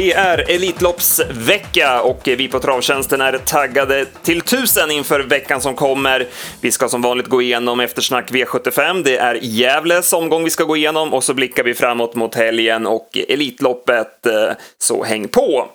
Det är Elitloppsvecka och vi på Travtjänsten är taggade till tusen inför veckan som kommer. Vi ska som vanligt gå igenom eftersnack V75. Det är Gävles omgång vi ska gå igenom och så blickar vi framåt mot helgen och Elitloppet. Eh, så häng på!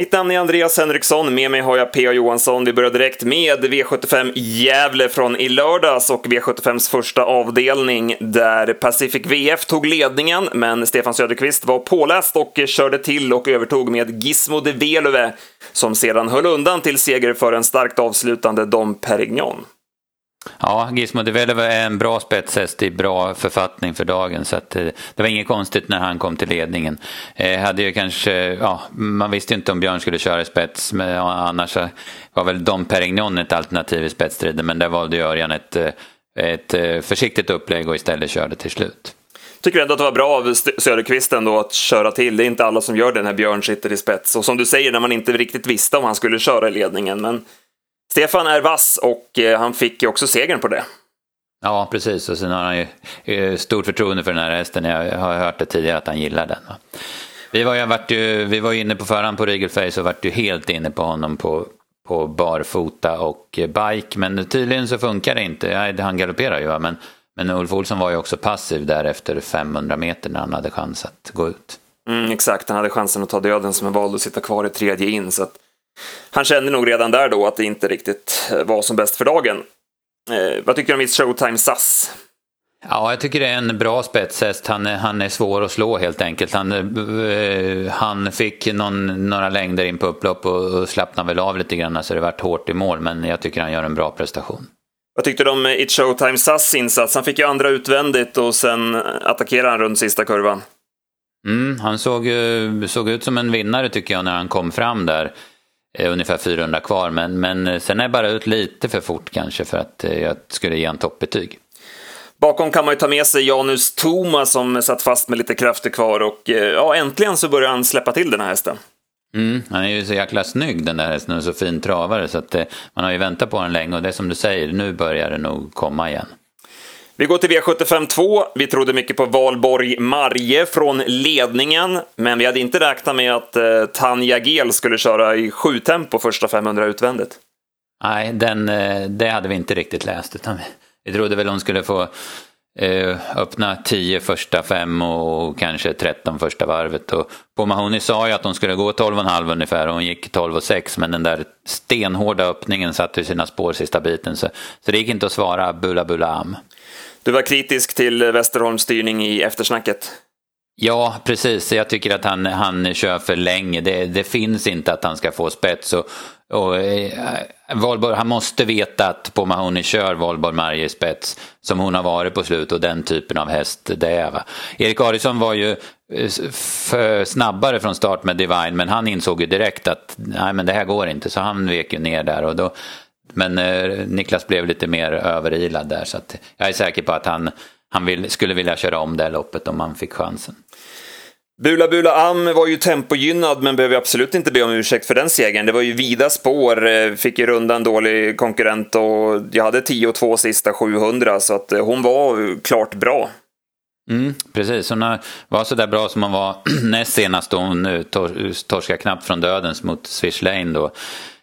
Mitt namn är Andreas Henriksson, med mig har jag P.A. Johansson. Vi börjar direkt med V75 Gävle från i lördags och V75s första avdelning där Pacific VF tog ledningen, men Stefan Söderqvist var påläst och körde till och övertog med Gizmo de Velove som sedan höll undan till seger för en starkt avslutande Dom Perignon. Ja, Gizmo de är en bra spetshäst i bra författning för dagen så att, eh, det var inget konstigt när han kom till ledningen. Eh, hade ju kanske, ja, man visste ju inte om Björn skulle köra i spets men annars var väl Dom Perignon ett alternativ i spetsstriden men där valde Örjan ett, eh, ett eh, försiktigt upplägg och istället körde till slut. Tycker ändå att det var bra av Söderqvist ändå att köra till. Det är inte alla som gör det när Björn sitter i spets. Och som du säger, när man inte riktigt visste om han skulle köra i ledningen. Men Stefan är vass och eh, han fick ju också segern på det. Ja, precis. Och sen har han ju eh, stort förtroende för den här hästen. Jag har hört det tidigare att han gillar den. Vi var ju, varit ju, vi var inne på förhand på Regelface och vart ju helt inne på honom på, på barfota och bike. Men tydligen så funkar det inte. Ja, han galopperar ju, men, men Ulf Olsson var ju också passiv där efter 500 meter när han hade chans att gå ut. Mm, exakt, han hade chansen att ta döden som en valde att sitta kvar i tredje in. Så att han kände nog redan där då att det inte riktigt eh, var som bäst för dagen. Eh, vad tycker du om It's Showtime SAS? Ja, jag tycker det är en bra spetshäst. Han är, han är svår att slå helt enkelt. Han, eh, han fick någon, några längder in på upplopp och, och slappnade väl av lite grann så det vart hårt i mål. Men jag tycker han gör en bra prestation. Vad tyckte du om It's Showtime SAS insats? Han fick ju andra utvändigt och sen attackerade han runt sista kurvan. Mm, han såg, såg ut som en vinnare tycker jag när han kom fram där. Eh, ungefär 400 kvar. Men, men eh, sen är det bara ut lite för fort kanske för att eh, jag skulle ge en toppbetyg. Bakom kan man ju ta med sig Janus Toma som satt fast med lite krafter kvar och ja, äntligen så börjar han släppa till den här hästen. Mm, han är ju så jäkla snygg den där hästen och så fin travare så att man har ju väntat på den länge och det är som du säger, nu börjar det nog komma igen. Vi går till V75 2. Vi trodde mycket på Valborg Marje från ledningen, men vi hade inte räknat med att eh, Tanja Gel skulle köra i sju tempo första 500 utvändigt. Nej, den, eh, det hade vi inte riktigt läst, utan vi, vi trodde väl hon skulle få eh, öppna 10 första fem och kanske 13 första varvet. Och på Mahoney sa ju att hon skulle gå 12,5 ungefär och hon gick 12,6 men den där stenhårda öppningen satte sina spår sista biten så, så det gick inte att svara bula bula am. Du var kritisk till Westerholms styrning i eftersnacket. Ja, precis. Jag tycker att han, han kör för länge. Det, det finns inte att han ska få spets. Och, och eh, Valborg, han måste veta att på Mahoney kör Valborg Marje spets som hon har varit på slut och den typen av häst det är. Va? Erik Adielsson var ju eh, snabbare från start med Divine men han insåg ju direkt att nej men det här går inte så han vek ju ner där och då men eh, Niklas blev lite mer överilad där så att jag är säker på att han, han vill, skulle vilja köra om det här loppet om han fick chansen. Bula Bula Am var ju tempogynnad men behöver absolut inte be om ursäkt för den segern. Det var ju vida spår, eh, fick ju runda en dålig konkurrent och jag hade 10 och 2 sista 700 så att eh, hon var klart bra. Mm, precis, hon var så där bra som hon var näst senast då hon eh, torskade knappt från dödens mot Swish Lane då.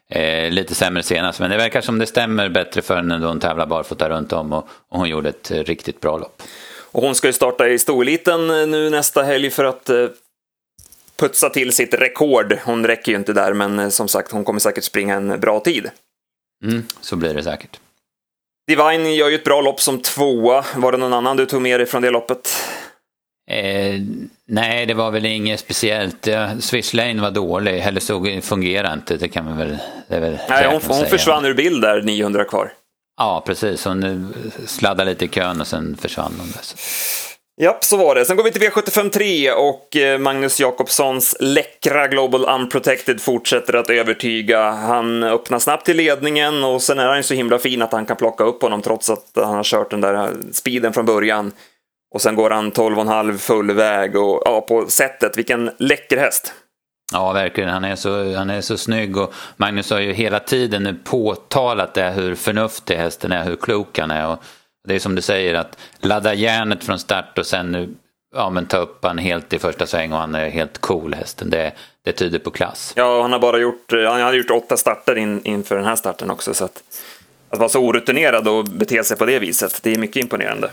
Eh, lite sämre senast, men det verkar som det stämmer bättre för henne då hon tävlar barfota runt om och, och hon gjorde ett riktigt bra lopp. Och hon ska ju starta i storeliten eh, nu nästa helg för att eh, putsa till sitt rekord. Hon räcker ju inte där, men eh, som sagt, hon kommer säkert springa en bra tid. Mm, så blir det säkert. Divine gör ju ett bra lopp som tvåa. Var det någon annan du tog med dig från det loppet? Eh, nej, det var väl inget speciellt. Swiss Lane var dålig, eller så fungerade inte. Det kan man väl, väl Nej, hon, hon försvann ur bild där, 900 kvar. Ja, precis. Hon sladdade lite i kön och sen försvann hon. Ja, så var det. Sen går vi till V75 3 och eh, Magnus Jakobssons läckra Global Unprotected fortsätter att övertyga. Han öppnar snabbt till ledningen och sen är han så himla fin att han kan plocka upp honom trots att han har kört den där speeden från början. Och sen går han 12,5 full väg och ja, på sättet, vilken läcker häst. Ja, verkligen. Han är, så, han är så snygg och Magnus har ju hela tiden nu påtalat det hur förnuftig hästen är, hur klok han är. Och det är som du säger att ladda järnet från start och sen nu ja, men ta upp han helt i första sväng och han är helt cool hästen. Det, det tyder på klass. Ja, han har bara gjort, han hade gjort åtta starter in, inför den här starten också. Så att, att vara så orutinerad och bete sig på det viset, det är mycket imponerande.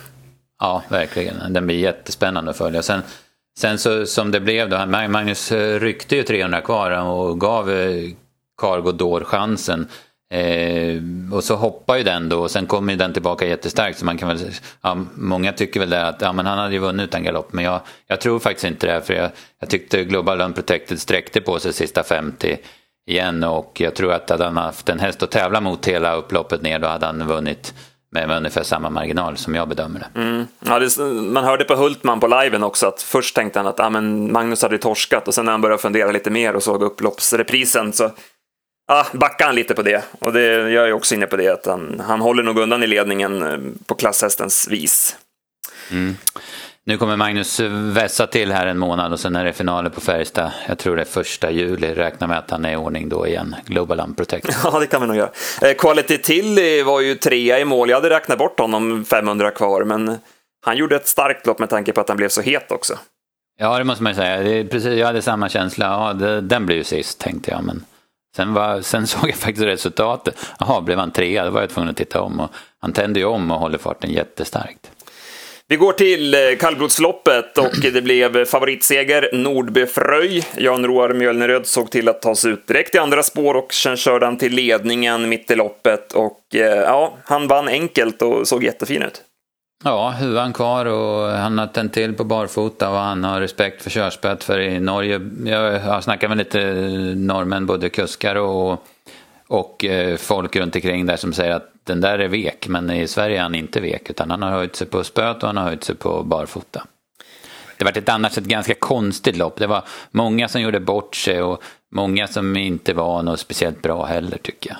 Ja, verkligen. Den blir jättespännande att följa. Sen, sen så, som det blev då, Magnus eh, ryckte ju 300 kvar eh, och gav eh, Cargo Door chansen. Eh, och så hoppar ju den då och sen kommer den tillbaka jättestarkt. Så man kan väl, ja, många tycker väl det att ja, men han hade ju vunnit utan galopp. Men jag, jag tror faktiskt inte det. För jag, jag tyckte Global Unprotected sträckte på sig sista 50 igen. Och jag tror att hade han haft en häst att tävla mot hela upploppet ner då hade han vunnit med, ungefär samma marginal som jag bedömer det. Mm. Ja, det, man hörde på Hultman på liven också att först tänkte han att ah, men Magnus hade torskat och sen när han började fundera lite mer och såg upploppsreprisen så ja, backade han lite på det. Och det, jag är också inne på det, att han, han håller nog undan i ledningen eh, på klasshästens vis. Mm. Nu kommer Magnus vässa till här en månad och sen är det finaler på Färjestad. Jag tror det är första juli. Räknar med att han är i ordning då igen. Global Unprotected. Ja, det kan vi nog göra. Eh, Quality Till var ju trea i mål. Jag hade räknat bort honom 500 kvar, men han gjorde ett starkt lopp med tanke på att han blev så het också. Ja, det måste man ju säga. Precis, jag hade samma känsla. Ja, det, den blir ju sist, tänkte jag. Men Sen, var, sen såg jag faktiskt resultatet. Jaha, blev han trea? Då var jag tvungen att titta om. Och han tände ju om och håller farten jättestarkt. Vi går till eh, kallblodsloppet och det blev favoritseger Nordby Fröj. Jan-Roar Mjölneröd såg till att ta sig ut direkt i andra spår och sen körde han till ledningen mitt i loppet och eh, ja, han vann enkelt och såg jättefin ut. Ja, huvan kvar och han har tänt till på barfota och han har respekt för körspöet. För i Norge, jag har snackat med lite norrmän, både kuskar och, och eh, folk runt omkring där som säger att den där är vek. Men i Sverige är han inte vek utan han har höjt sig på spöet och han har höjt sig på barfota. Det var ett annars ett ganska konstigt lopp. Det var många som gjorde bort sig och många som inte var något speciellt bra heller tycker jag.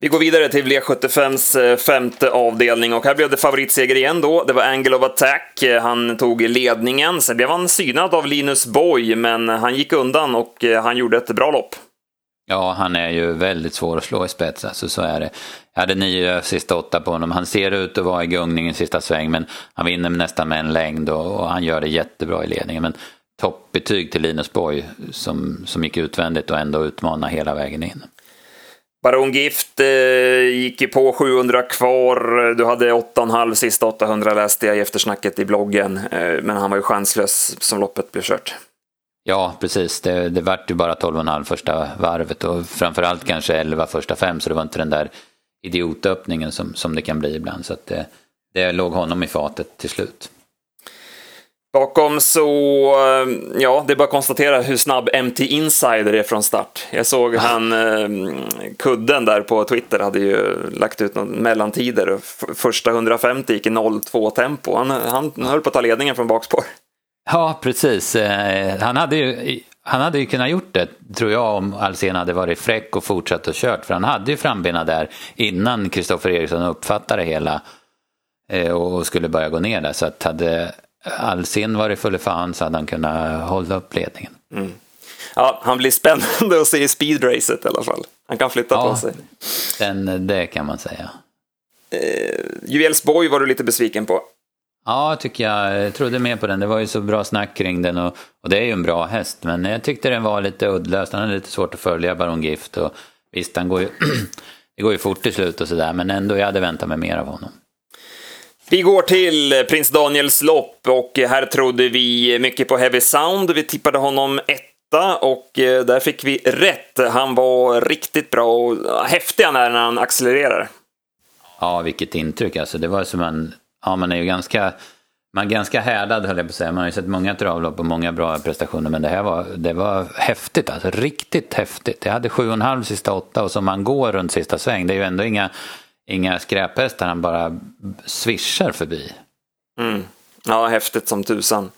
Vi går vidare till V75s eh, femte avdelning och här blev det favoritseger igen då. Det var Angle of Attack. Eh, han tog ledningen. Sen blev han synad av Linus Boy, men han gick undan och eh, han gjorde ett bra lopp. Ja, han är ju väldigt svår att slå i spets, alltså så är det. Jag hade nio sista åtta på honom. Han ser ut att vara i gungningen sista sväng, men han vinner nästan med en längd och, och han gör det jättebra i ledningen. Men toppbetyg till Linus Borg som, som gick utvändigt och ändå utmanar hela vägen in. Baron Gift eh, gick ju på 700 kvar. Du hade 8,5 sista 800 läste jag i eftersnacket i bloggen. Eh, men han var ju chanslös som loppet blev kört. Ja, precis. Det, det vart ju bara 12,5 första varvet och framförallt kanske 11 första fem så det var inte den där idiotöppningen som, som det kan bli ibland. Så att det, det låg honom i fatet till slut. Bakom så, ja, det är bara att konstatera hur snabb MT Insider är från start. Jag såg han, eh, kudden där på Twitter hade ju lagt ut någon mellantider. Första 150 gick i 0,2 tempo. Han, han höll på att ta ledningen från bakspår. Ja, precis. Eh, han hade ju, han hade ju kunnat gjort det, tror jag, om Alsen hade varit fräck och fortsatt och kört. För han hade ju frambena där innan Kristoffer Eriksson uppfattade det hela och skulle börja gå ner där. Så att hade Alsen varit full fan så hade han kunnat hålla upp ledningen. Mm. Ja, han blir spännande att se i speedracet i alla fall. Han kan flytta ja, på sig. Den, det kan man säga. Eh, Juvelsborg var du lite besviken på. Ja, tycker jag. jag trodde mer på den. Det var ju så bra snack kring den och, och det är ju en bra häst. Men jag tyckte den var lite uddlös. Han hade lite svårt att följa Baron Gift. Och, visst, han går ju, det går ju fort till slut och sådär. Men ändå, jag hade väntat mig mer av honom. Vi går till prins Daniels lopp och här trodde vi mycket på Heavy Sound. Vi tippade honom etta och eh, där fick vi rätt. Han var riktigt bra och häftig när han accelererar. Ja, vilket intryck alltså. Det var som en, ja man är ju ganska, man är ganska härdad höll jag på att säga. Man har ju sett många travlopp och många bra prestationer men det här var, det var häftigt alltså. Riktigt häftigt. Jag hade sju och en halv sista åtta och som man går runt sista sväng. Det är ju ändå inga inga skräphästar, han bara svischar förbi. Mm. Ja, häftigt som tusan.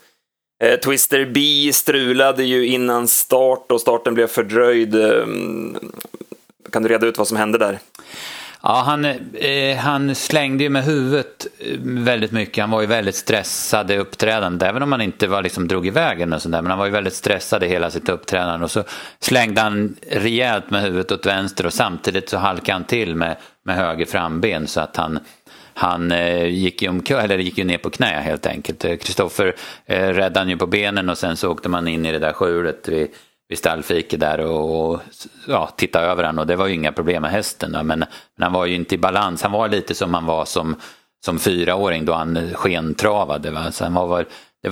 Eh, Twister B strulade ju innan start och starten blev fördröjd. Mm, kan du reda ut vad som hände där? Ja, han, eh, han slängde ju med huvudet eh, väldigt mycket. Han var ju väldigt stressad i uppträdandet, även om han inte var liksom drog iväg eller sånt där. Men han var ju väldigt stressad i hela sitt uppträdande och så slängde han rejält med huvudet åt vänster och samtidigt så halkade han till med, med höger framben så att han, han eh, gick, ju omkull, eller gick ju ner på knä helt enkelt. Eh, Kristoffer eh, räddade han ju på benen och sen så åkte man in i det där skjulet vid, vid stallfiket där och, ja, tittade över han och det var ju inga problem med hästen. Men, men han var ju inte i balans, han var lite som han var som, som fyraåring då han skentravade. Va? Så han var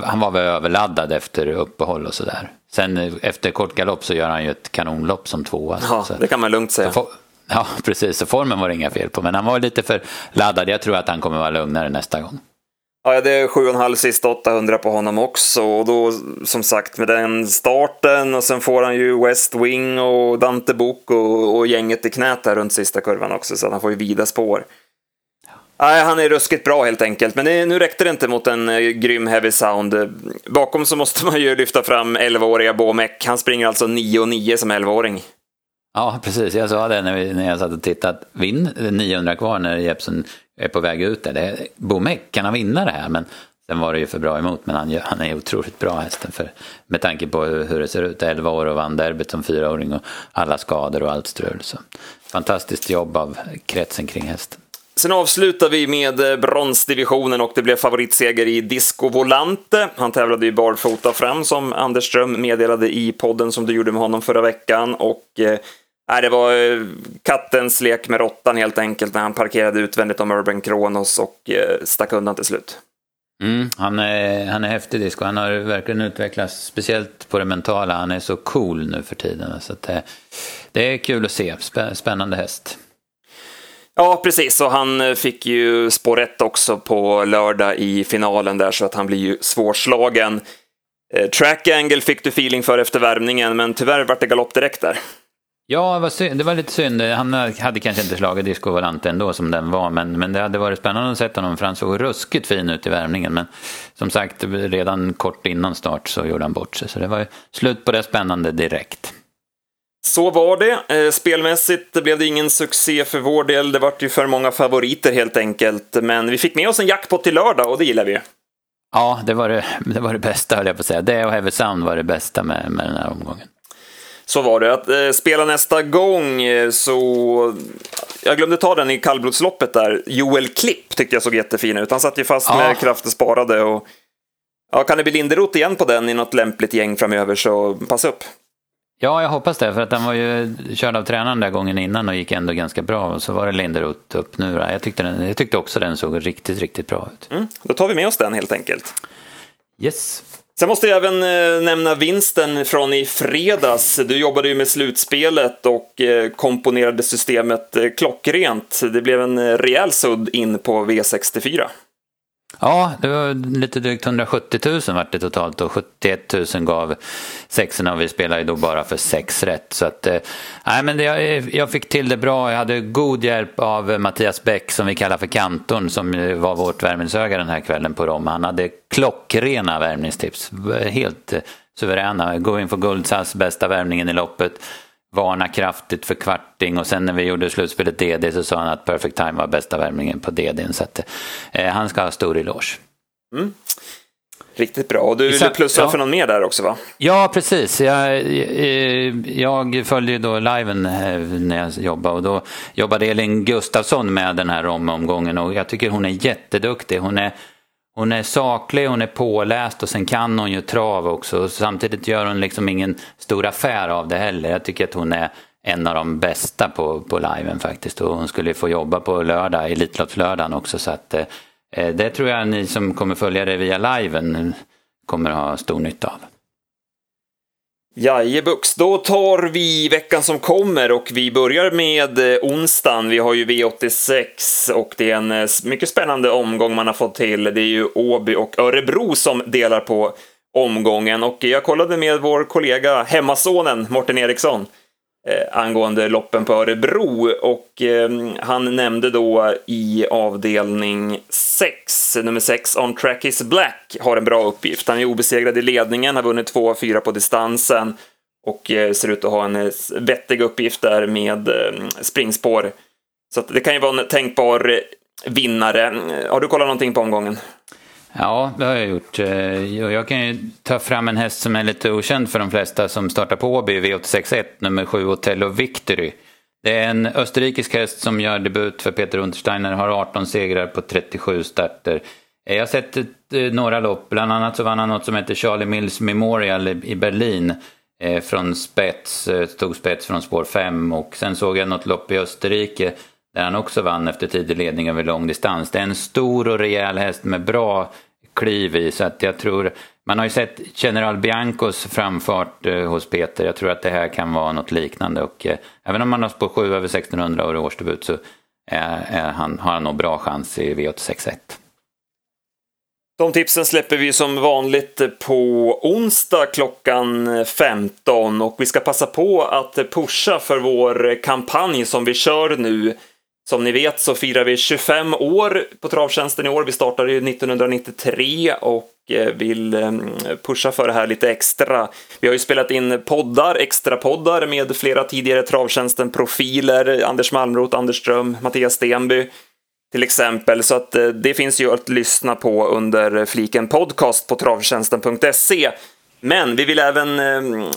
han var väl överladdad efter uppehåll och sådär. Sen efter kort galopp så gör han ju ett kanonlopp som tvåa. Ja, så. det kan man lugnt säga. Ja, precis. Så formen var det inga fel på. Men han var lite för laddad. Jag tror att han kommer vara lugnare nästa gång. Ja, det är 7,5 sista 800 på honom också. Och då, som sagt, med den starten och sen får han ju West Wing och Dante Book och, och gänget i knät där runt sista kurvan också, så han får ju vida spår. Nej, han är ruskigt bra helt enkelt, men det, nu räckte det inte mot en uh, grym Heavy Sound. Bakom så måste man ju lyfta fram 11-åriga Bomek. Han springer alltså 9,9 som 11-åring. Ja, precis. Jag sa det när, vi, när jag satt och tittade. Vinn 900 kvar när Jepsen är på väg ut där. Det, Bomek, kan han vinna det här? Men sen var det ju för bra emot. Men han, han är otroligt bra hästen. För, med tanke på hur, hur det ser ut. 11 år och vann derbyt som fyraåring och alla skador och allt strul. Så fantastiskt jobb av kretsen kring hästen. Sen avslutar vi med eh, bronsdivisionen och det blev favoritseger i Disco Volante. Han tävlade ju barfota fram som Anders Ström meddelade i podden som du gjorde med honom förra veckan. Och eh, eh, det var eh, kattens lek med råttan helt enkelt när han parkerade utvändigt om Urban Kronos och eh, stack undan till slut. Mm, han, är, han är häftig disco. Han har verkligen utvecklats, speciellt på det mentala. Han är så cool nu för tiden. Så det, det är kul att se. Spännande häst. Ja, precis. Och han eh, fick ju spår rätt också på lördag i finalen där, så att han blir ju svårslagen. Eh, track angle fick du feeling för efter värmningen, men tyvärr vart det galopp direkt där. Ja, det var, synd, det var lite synd. Han hade kanske inte slagit Disco Volante ändå som den var, men, men det hade varit spännande att se honom för han såg ruskigt fin ut i värmningen. Men som sagt, redan kort innan start så gjorde han bort sig, så det var slut på det spännande direkt. Så var det. Eh, spelmässigt blev det ingen succé för vår del. Det vart ju för många favoriter helt enkelt. Men vi fick med oss en jackpot till lördag och det gillar vi Ja, det var det, det, var det bästa höll jag på att säga. Det och Heavy Sound var det bästa med, med den här omgången. Så var det. Att eh, spela nästa gång eh, så... Jag glömde ta den i kallblodsloppet där. Joel Klipp tyckte jag såg jättefin ut. Han satt ju fast ja. med krafter sparade och... Ja, kan det bli Linderoth igen på den i något lämpligt gäng framöver så pass upp. Ja, jag hoppas det. För att han var ju körd av tränaren där gången innan och gick ändå ganska bra. Och så var det Linderoth upp nu. Jag tyckte, den, jag tyckte också den såg riktigt, riktigt bra ut. Mm, då tar vi med oss den helt enkelt. Yes. Sen måste jag även eh, nämna vinsten från i fredags. Du jobbade ju med slutspelet och eh, komponerade systemet eh, klockrent. Det blev en rejäl sudd in på V64. Ja, det var lite drygt 170 000 vart det totalt och 71 000 gav sexorna och vi spelade ju då bara för sex rätt. Så att, eh, nej men det, jag, jag fick till det bra. Jag hade god hjälp av Mattias Bäck som vi kallar för kantorn som var vårt värmningsöga den här kvällen på Rom. Han hade klockrena värmningstips, helt suveräna. Going for Guldsass, bästa värmningen i loppet varna kraftigt för kvarting och sen när vi gjorde slutspelet DD så sa han att Perfect Time var bästa värmningen på DD. Så att, eh, han ska ha stor eloge. Mm. Riktigt bra. Och du ville plussa ja. för någon mer där också va? Ja, precis. Jag, eh, jag följde då liven eh, när jag jobbade och då jobbade Elin Gustafsson med den här omgången och jag tycker hon är jätteduktig. Hon är hon är saklig, hon är påläst och sen kan hon ju trav också. Samtidigt gör hon liksom ingen stor affär av det heller. Jag tycker att hon är en av de bästa på, på liven faktiskt. Och hon skulle få jobba på lördag, Elitloppslördagen också. Så att, eh, eh, det tror jag ni som kommer följa det via liven kommer ha stor nytta av. Jajebux, då tar vi veckan som kommer och vi börjar med eh, onsdagen. Vi har ju V86 och det är en eh, mycket spännande omgång man har fått till. Det är ju Åby och Örebro som delar på omgången och jag kollade med vår kollega hemmasonen Morten Eriksson Eh, angående loppen på Örebro och eh, han nämnde då i avdelning 6, nummer 6, On Track Is Black, har en bra uppgift. Han är obesegrad i ledningen, har vunnit 2 av 4 på distansen och eh, ser ut att ha en eh, vettig uppgift där med eh, springspår. Så det kan ju vara en tänkbar eh, vinnare. Har du kollat någonting på omgången? Ja, det har jag gjort. Eh, jag kan ju ta fram en häst som är lite okänd för de flesta som startar på Åby, V861, nummer 7, Otello Victory. Det är en österrikisk häst som gör debut för Peter Untersteiner, har 18 segrar på 37 starter. Jag har sett eh, några lopp, bland annat så vann han något som heter Charlie Mills Memorial i Berlin. Eh, från spets, tog spets från spår 5 och sen såg jag något lopp i Österrike där han också vann efter tidig ledning över lång distans. Det är en stor och rejäl häst med bra kliv i så att jag tror man har ju sett General Biancos framfart eh, hos Peter. Jag tror att det här kan vara något liknande och eh, även om han har spår 7 över 1600 och årsdebut så är, är han, har han nog bra chans i V861. De tipsen släpper vi som vanligt på onsdag klockan 15 och vi ska passa på att pusha för vår kampanj som vi kör nu. Som ni vet så firar vi 25 år på Travtjänsten i år. Vi startade ju 1993 och eh, vill ehm, pusha för det här lite extra. Vi har ju spelat in poddar, extra poddar med flera tidigare Travtjänsten-profiler, Anders Malmroth, Anders Ström, Mattias Stenby till exempel. Så att eh, det finns ju att lyssna på under fliken podcast på travtjänsten.se. Men vi vill även ehm, eh,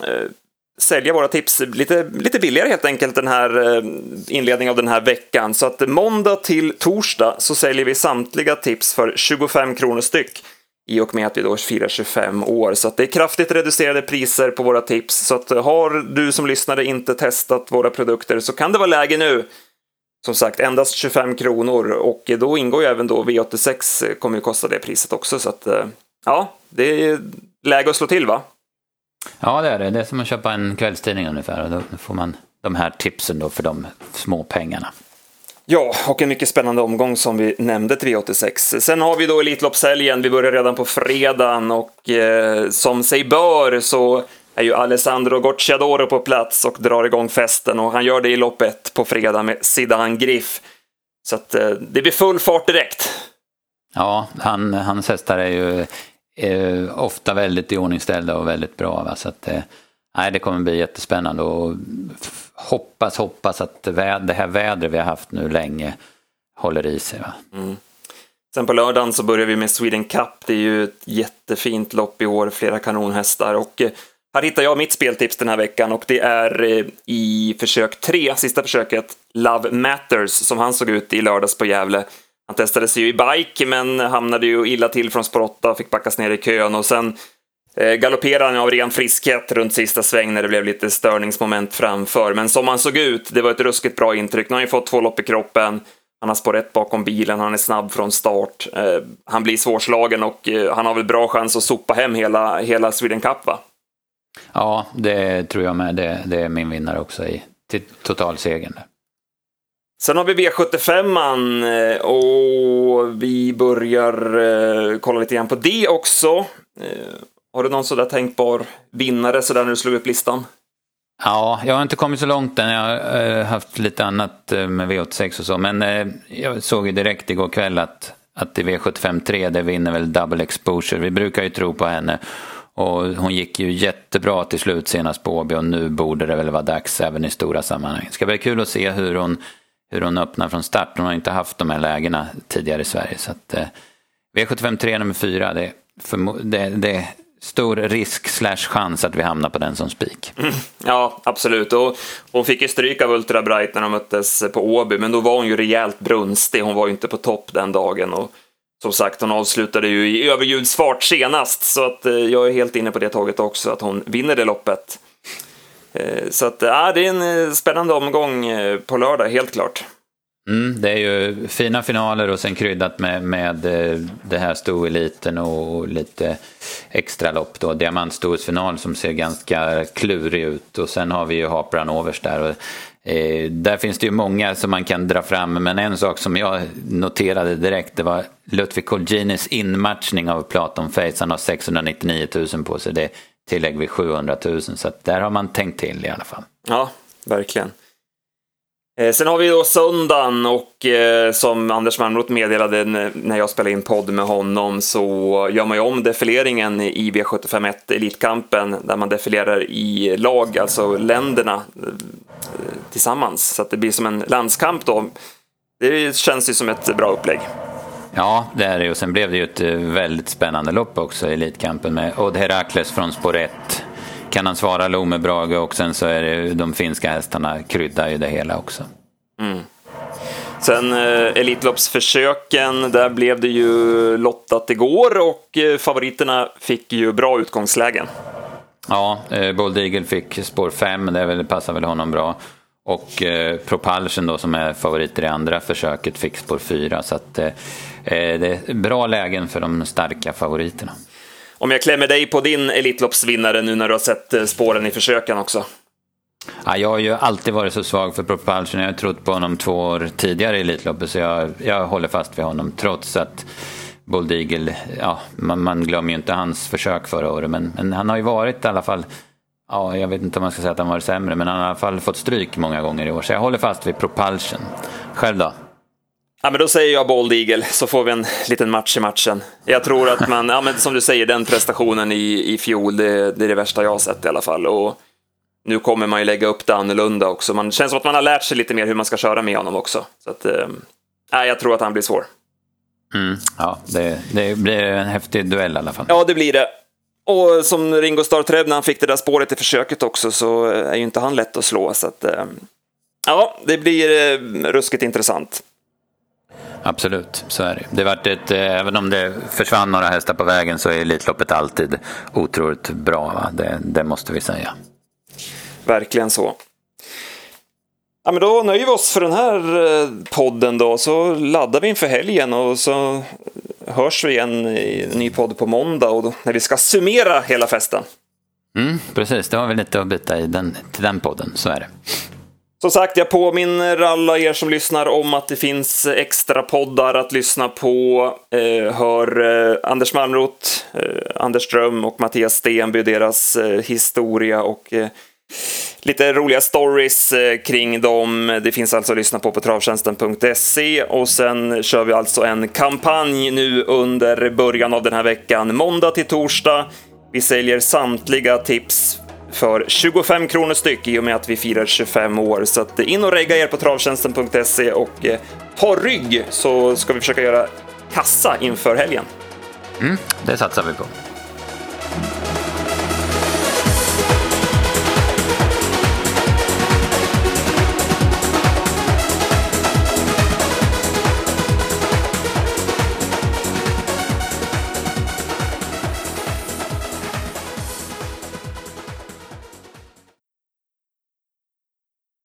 sälja våra tips lite, lite billigare helt enkelt den här eh, inledningen av den här veckan. Så att måndag till torsdag så säljer vi samtliga tips för 25 kronor styck i och med att vi då firar 25 år. Så att det är kraftigt reducerade priser på våra tips. Så att har du som lyssnare inte testat våra produkter så kan det vara läge nu som sagt endast 25 kronor och då ingår ju även då V86 eh, kommer ju kosta det priset också så att eh, ja, det är läge att slå till va? Ja det är det, det är som att köpa en kvällstidning ungefär och då får man de här tipsen då för de små pengarna. Ja, och en mycket spännande omgång som vi nämnde till V86. Sen har vi då Elitloppshelgen, vi börjar redan på fredagen och eh, som sig bör så är ju Alessandro Gocciadoro på plats och drar igång festen och han gör det i lopp ett på fredag med Zidane Griff. Så att eh, det blir full fart direkt. Ja, han, hans hästar är ju eh, ofta väldigt iordningställda och väldigt bra. Va? Så att, eh, nej, det kommer bli jättespännande och hoppas, hoppas att det här vädret vi har haft nu länge håller i sig. Va? Mm. Sen på lördagen så börjar vi med Sweden Cup. Det är ju ett jättefint lopp i år, flera kanonhästar och eh, här hittar jag mitt speltips den här veckan och det är eh, i försök tre, sista försöket, Love Matters, som han såg ut i lördags på Gävle. Han testade sig ju i bike, men hamnade ju illa till från spår 8, fick backas ner i kön och sen eh, galopperade han av ren friskhet runt sista sväng när det blev lite störningsmoment framför. Men som han såg ut, det var ett ruskigt bra intryck. Nu har han ju fått två lopp i kroppen. Han har spår 1 bakom bilen, han är snabb från start. Eh, han blir svårslagen och eh, han har väl bra chans att sopa hem hela, hela Sweden Cup, va? Ja, det tror jag med. Det, det är min vinnare också i totalsegern. Sen har vi V75 eh, och vi börjar eh, kolla lite grann på det också. Eh, har du någon sådär tänkbar vinnare sådär när du slog upp listan? Ja, jag har inte kommit så långt än. Jag har haft lite annat med V86 och så. Men jag såg ju direkt igår kväll att, att i V75 3 det vinner väl double exposure. Vi brukar ju tro på henne. Och hon gick ju jättebra till slut senast på Åby och nu borde det väl vara dags även i stora sammanhang. Det ska bli kul att se hur hon, hur hon öppnar från start. Hon har inte haft de här lägena tidigare i Sverige. Så att, eh, V75 3 nummer 4, det, det, det är stor risk slash chans att vi hamnar på den som spik. Mm, ja, absolut. Och hon fick ju stryk av Ultra Bright när de möttes på Åby, men då var hon ju rejält brunstig. Hon var ju inte på topp den dagen. Och som sagt, hon avslutade ju i överljudsfart senast, så att eh, jag är helt inne på det taget också, att hon vinner det loppet. Eh, så att, ja, det är en eh, spännande omgång eh, på lördag, helt klart. Mm, det är ju fina finaler och sen kryddat med, med det här stoeliten och lite extra lopp då. Diamantstorsfinal som ser ganska klurig ut och sen har vi ju Hapran Overs där. Och Eh, där finns det ju många som man kan dra fram, men en sak som jag noterade direkt det var Ludvig Colginis inmatchning av Platon Face. Han har 699 000 på sig, det tillägg vid 700 000, så där har man tänkt till i alla fall. Ja, verkligen. Eh, sen har vi då söndagen och eh, som Anders Malmroth meddelade när jag spelade in podd med honom så gör man ju om defileringen i V751 Elitkampen där man defilerar i lag, alltså länderna eh, tillsammans. Så att det blir som en landskamp då. Det känns ju som ett bra upplägg. Ja, det är det och sen blev det ju ett väldigt spännande lopp också i Elitkampen med Odd Herakles från spår 1 kan han svara Lome Brage och sen så är det de finska hästarna kryddar ju det hela också. Mm. Sen eh, Elitloppsförsöken, där blev det ju lottat igår och eh, favoriterna fick ju bra utgångslägen. Ja, eh, Bold Eagle fick spår 5, det, det passar väl honom bra. Och eh, Propulsion då som är favoriter i andra försöket fick spår 4. Så att, eh, eh, det är bra lägen för de starka favoriterna. Om jag klämmer dig på din Elitloppsvinnare nu när du har sett eh, spåren i försöken också. Ja, jag har ju alltid varit så svag för Propulsion. Jag har trott på honom två år tidigare i Elitloppet så jag, jag håller fast vid honom trots att Bold Eagle, ja, man, man glömmer ju inte hans försök förra året men, men han har ju varit i alla fall Ja, jag vet inte om man ska säga att han varit sämre, men han har i alla fall fått stryk många gånger i år. Så jag håller fast vid Propulsion. Själv då? Ja, men då säger jag Bold Eagle, så får vi en liten match i matchen. Jag tror att man, ja, men som du säger, den prestationen i, i fjol, det, det är det värsta jag har sett i alla fall. Och nu kommer man ju lägga upp det annorlunda också. Man känns som att man har lärt sig lite mer hur man ska köra med honom också. Så att, eh, jag tror att han blir svår. Mm, ja, det, det blir en häftig duell i alla fall. Ja, det blir det. Och som Ringo Starr när han fick det där spåret i försöket också så är ju inte han lätt att slå. Så att, eh, ja, det blir eh, ruskigt intressant. Absolut, så är det. det varit ett, eh, även om det försvann några hästar på vägen så är Elitloppet alltid otroligt bra. Det, det måste vi säga. Verkligen så. Ja, men då nöjer vi oss för den här podden då, så laddar vi inför helgen och så hörs vi igen i en ny podd på måndag och då, när vi ska summera hela festen. Mm, precis, det har vi lite att byta i den, till den podden, så är det. Som sagt, jag påminner alla er som lyssnar om att det finns extra poddar att lyssna på. Eh, hör eh, Anders Malmroth, eh, Anders Ström och Mattias Stenby, deras eh, historia och eh, lite roliga stories eh, kring dem. Det finns alltså att lyssna på på travtjänsten.se och sen kör vi alltså en kampanj nu under början av den här veckan, måndag till torsdag. Vi säljer samtliga tips för 25 kronor styck i och med att vi firar 25 år. Så att eh, in och regga er på travtjänsten.se och eh, ha rygg så ska vi försöka göra kassa inför helgen. Mm, det satsar vi på.